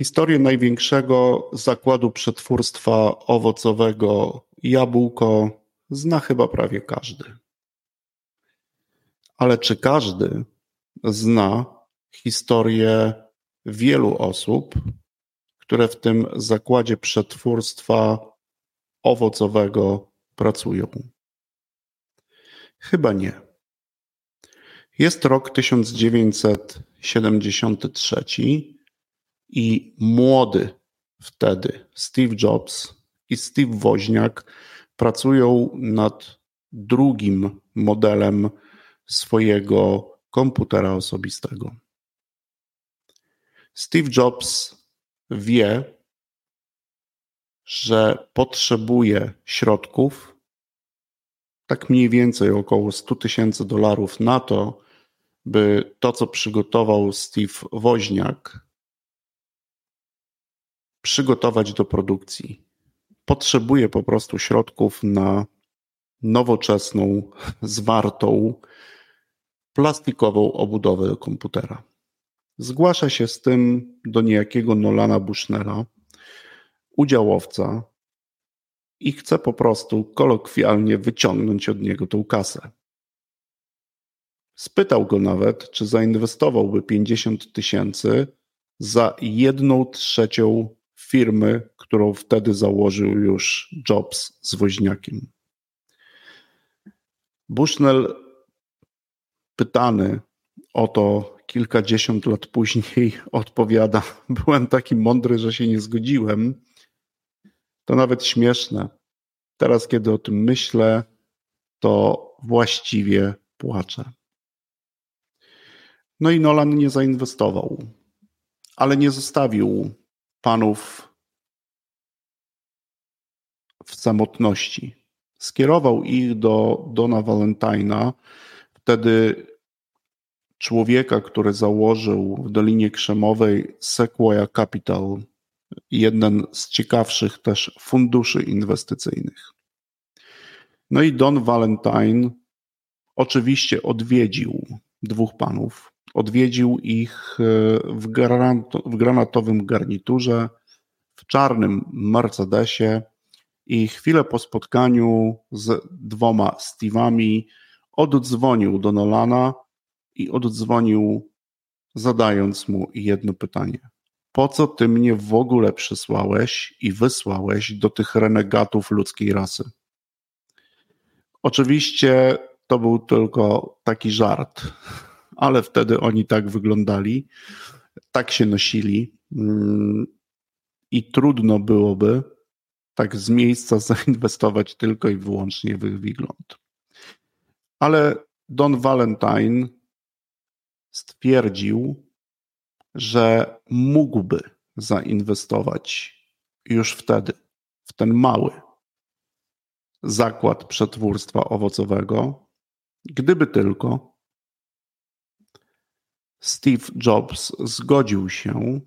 Historię największego zakładu przetwórstwa owocowego Jabłko zna chyba prawie każdy. Ale czy każdy zna historię wielu osób, które w tym zakładzie przetwórstwa owocowego pracują? Chyba nie. Jest rok 1973 i młody wtedy Steve Jobs i Steve Woźniak pracują nad drugim modelem swojego komputera osobistego. Steve Jobs wie, że potrzebuje środków, tak mniej więcej około 100 tysięcy dolarów na to, by to, co przygotował Steve Woźniak, przygotować do produkcji. Potrzebuje po prostu środków na nowoczesną, zwartą, plastikową obudowę do komputera. Zgłasza się z tym do niejakiego Nolana Bushnella, udziałowca, i chce po prostu kolokwialnie wyciągnąć od niego tą kasę. Spytał go nawet, czy zainwestowałby 50 tysięcy za jedną trzecią firmy, którą wtedy założył już Jobs z woźniakiem. Bushnell, pytany o to kilkadziesiąt lat później, odpowiada: Byłem taki mądry, że się nie zgodziłem. To nawet śmieszne. Teraz, kiedy o tym myślę, to właściwie płaczę. No i Nolan nie zainwestował, ale nie zostawił panów w samotności. Skierował ich do Dona Valentina, wtedy człowieka, który założył w Dolinie Krzemowej Sequoia Capital, jeden z ciekawszych też funduszy inwestycyjnych. No i Don Valentine oczywiście odwiedził dwóch panów, Odwiedził ich e, w, w granatowym garniturze, w czarnym Mercedesie i chwilę po spotkaniu z dwoma Steve'ami oddzwonił do Nolana i oddzwonił zadając mu jedno pytanie. Po co ty mnie w ogóle przysłałeś i wysłałeś do tych renegatów ludzkiej rasy? Oczywiście to był tylko taki żart ale wtedy oni tak wyglądali, tak się nosili mm, i trudno byłoby tak z miejsca zainwestować tylko i wyłącznie w ich wygląd. Ale Don Valentine stwierdził, że mógłby zainwestować już wtedy w ten mały zakład przetwórstwa owocowego, gdyby tylko Steve Jobs zgodził się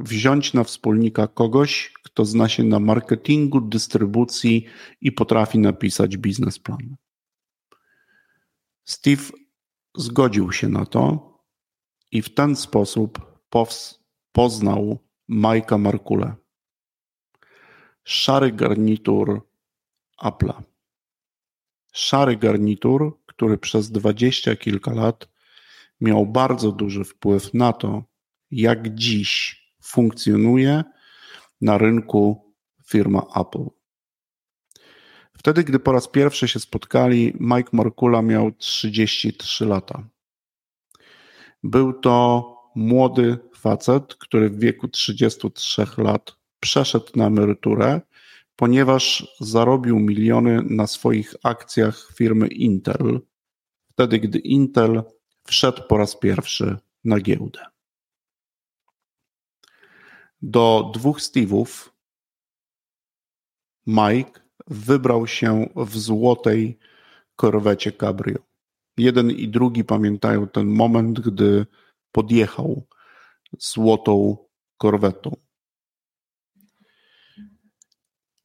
wziąć na wspólnika kogoś, kto zna się na marketingu, dystrybucji i potrafi napisać biznesplan. Steve zgodził się na to i w ten sposób poznał Majka Markule. Szary garnitur Apple'a. Szary garnitur, który przez dwadzieścia kilka lat miał bardzo duży wpływ na to, jak dziś funkcjonuje na rynku firma Apple. Wtedy, gdy po raz pierwszy się spotkali, Mike Markula miał 33 lata. Był to młody facet, który w wieku 33 lat przeszedł na emeryturę, ponieważ zarobił miliony na swoich akcjach firmy Intel, wtedy gdy Intel wszedł po raz pierwszy na giełdę. Do dwóch Steve'ów Mike wybrał się w złotej korwecie Cabrio. Jeden i drugi pamiętają ten moment, gdy podjechał złotą korwetą.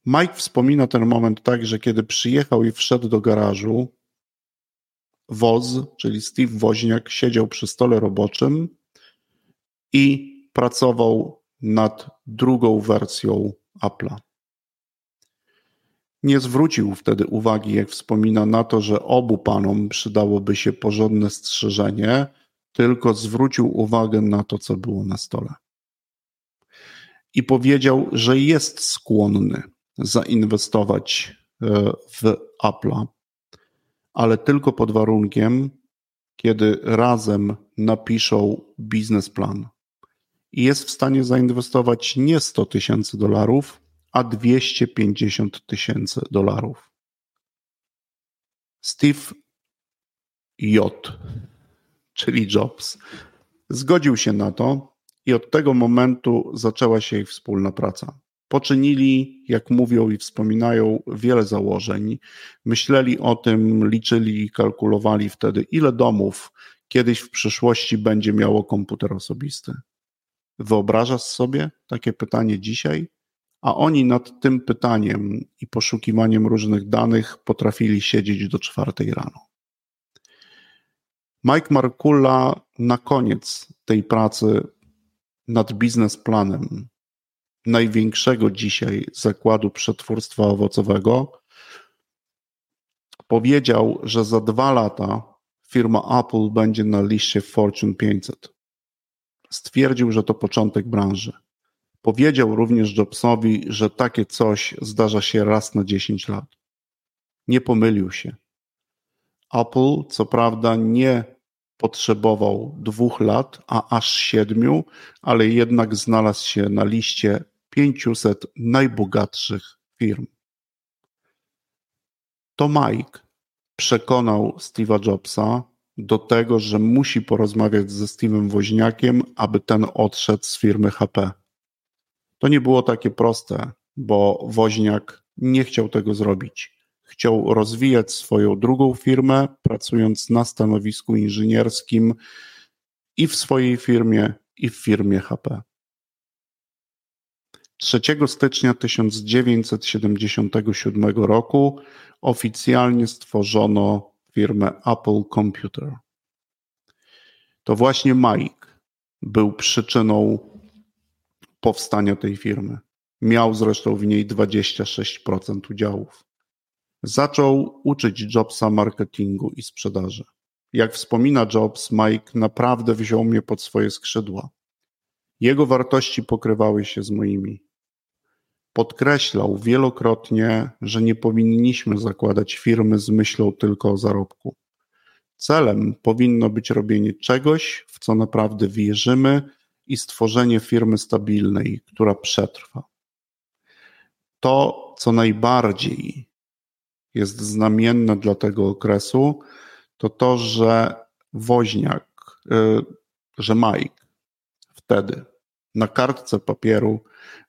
Mike wspomina ten moment tak, że kiedy przyjechał i wszedł do garażu, Woz, czyli Steve Woźniak, siedział przy stole roboczym i pracował nad drugą wersją Apple'a. Nie zwrócił wtedy uwagi, jak wspomina, na to, że obu panom przydałoby się porządne strzeżenie, tylko zwrócił uwagę na to, co było na stole. I powiedział, że jest skłonny zainwestować e, w Apple'a, ale tylko pod warunkiem, kiedy razem napiszą biznesplan i jest w stanie zainwestować nie 100 tysięcy dolarów, a 250 tysięcy dolarów. Steve J, czyli Jobs, zgodził się na to i od tego momentu zaczęła się ich wspólna praca. Poczynili, jak mówią i wspominają, wiele założeń. Myśleli o tym, liczyli i kalkulowali wtedy, ile domów kiedyś w przyszłości będzie miało komputer osobisty. Wyobrażasz sobie takie pytanie dzisiaj? A oni nad tym pytaniem i poszukiwaniem różnych danych potrafili siedzieć do czwartej rano. Mike Markula na koniec tej pracy nad biznesplanem największego dzisiaj zakładu przetwórstwa owocowego powiedział, że za dwa lata firma Apple będzie na liście Fortune 500. Stwierdził, że to początek branży. Powiedział również Jobsowi, że takie coś zdarza się raz na 10 lat. Nie pomylił się. Apple, co prawda, nie potrzebował dwóch lat, a aż siedmiu, ale jednak znalazł się na liście 500 najbogatszych firm. To Mike przekonał Steve'a Jobsa do tego, że musi porozmawiać ze Steve'em Woźniakiem, aby ten odszedł z firmy HP. To nie było takie proste, bo Woźniak nie chciał tego zrobić. Chciał rozwijać swoją drugą firmę, pracując na stanowisku inżynierskim i w swojej firmie, i w firmie HP. 3 stycznia 1977 roku oficjalnie stworzono firmę Apple Computer. To właśnie Mike był przyczyną powstania tej firmy. Miał zresztą w niej 26% udziałów. Zaczął uczyć Jobsa marketingu i sprzedaży. Jak wspomina Jobs, Mike naprawdę wziął mnie pod swoje skrzydła. Jego wartości pokrywały się z moimi. Podkreślał wielokrotnie, że nie powinniśmy zakładać firmy z myślą tylko o zarobku. Celem powinno być robienie czegoś, w co naprawdę wierzymy i stworzenie firmy stabilnej, która przetrwa. To, co najbardziej jest znamienne dla tego okresu, to to, że woźniak, y, że Mike wtedy na kartce papieru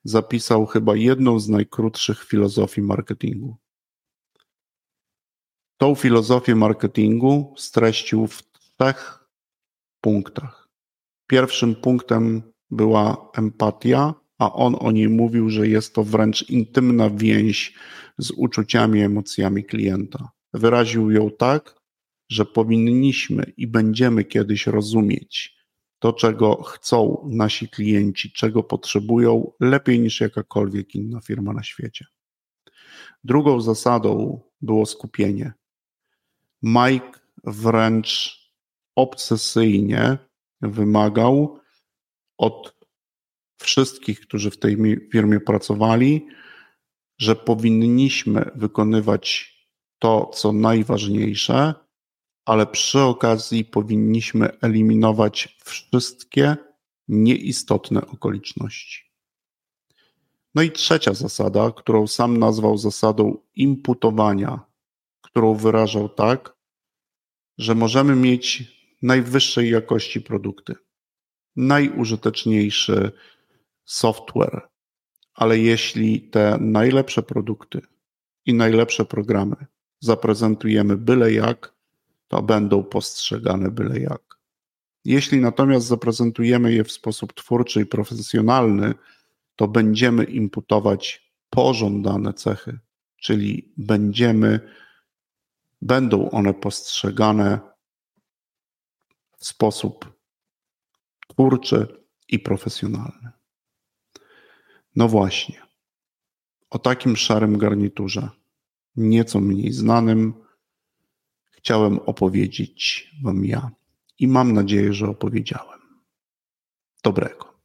zapisał chyba jedną z najkrótszych filozofii marketingu. Tą filozofię marketingu streścił w trzech punktach. Pierwszym punktem była empatia, a on o niej mówił, że jest to wręcz intymna więź z uczuciami, emocjami klienta. Wyraził ją tak, że powinniśmy i będziemy kiedyś rozumieć, to, czego chcą nasi klienci, czego potrzebują, lepiej niż jakakolwiek inna firma na świecie. Drugą zasadą było skupienie. Mike wręcz obsesyjnie wymagał od wszystkich, którzy w tej firmie pracowali, że powinniśmy wykonywać to, co najważniejsze, ale przy okazji powinniśmy eliminować wszystkie nieistotne okoliczności. No i trzecia zasada, którą sam nazwał zasadą imputowania, którą wyrażał tak, że możemy mieć najwyższej jakości produkty, najużyteczniejszy software, ale jeśli te najlepsze produkty i najlepsze programy zaprezentujemy byle jak, to będą postrzegane byle jak. Jeśli natomiast zaprezentujemy je w sposób twórczy i profesjonalny, to będziemy imputować pożądane cechy, czyli będziemy, będą one postrzegane w sposób twórczy i profesjonalny. No właśnie. O takim szarym garniturze, nieco mniej znanym, chciałem opowiedzieć Wam ja. I mam nadzieję, że opowiedziałem. Dobrego.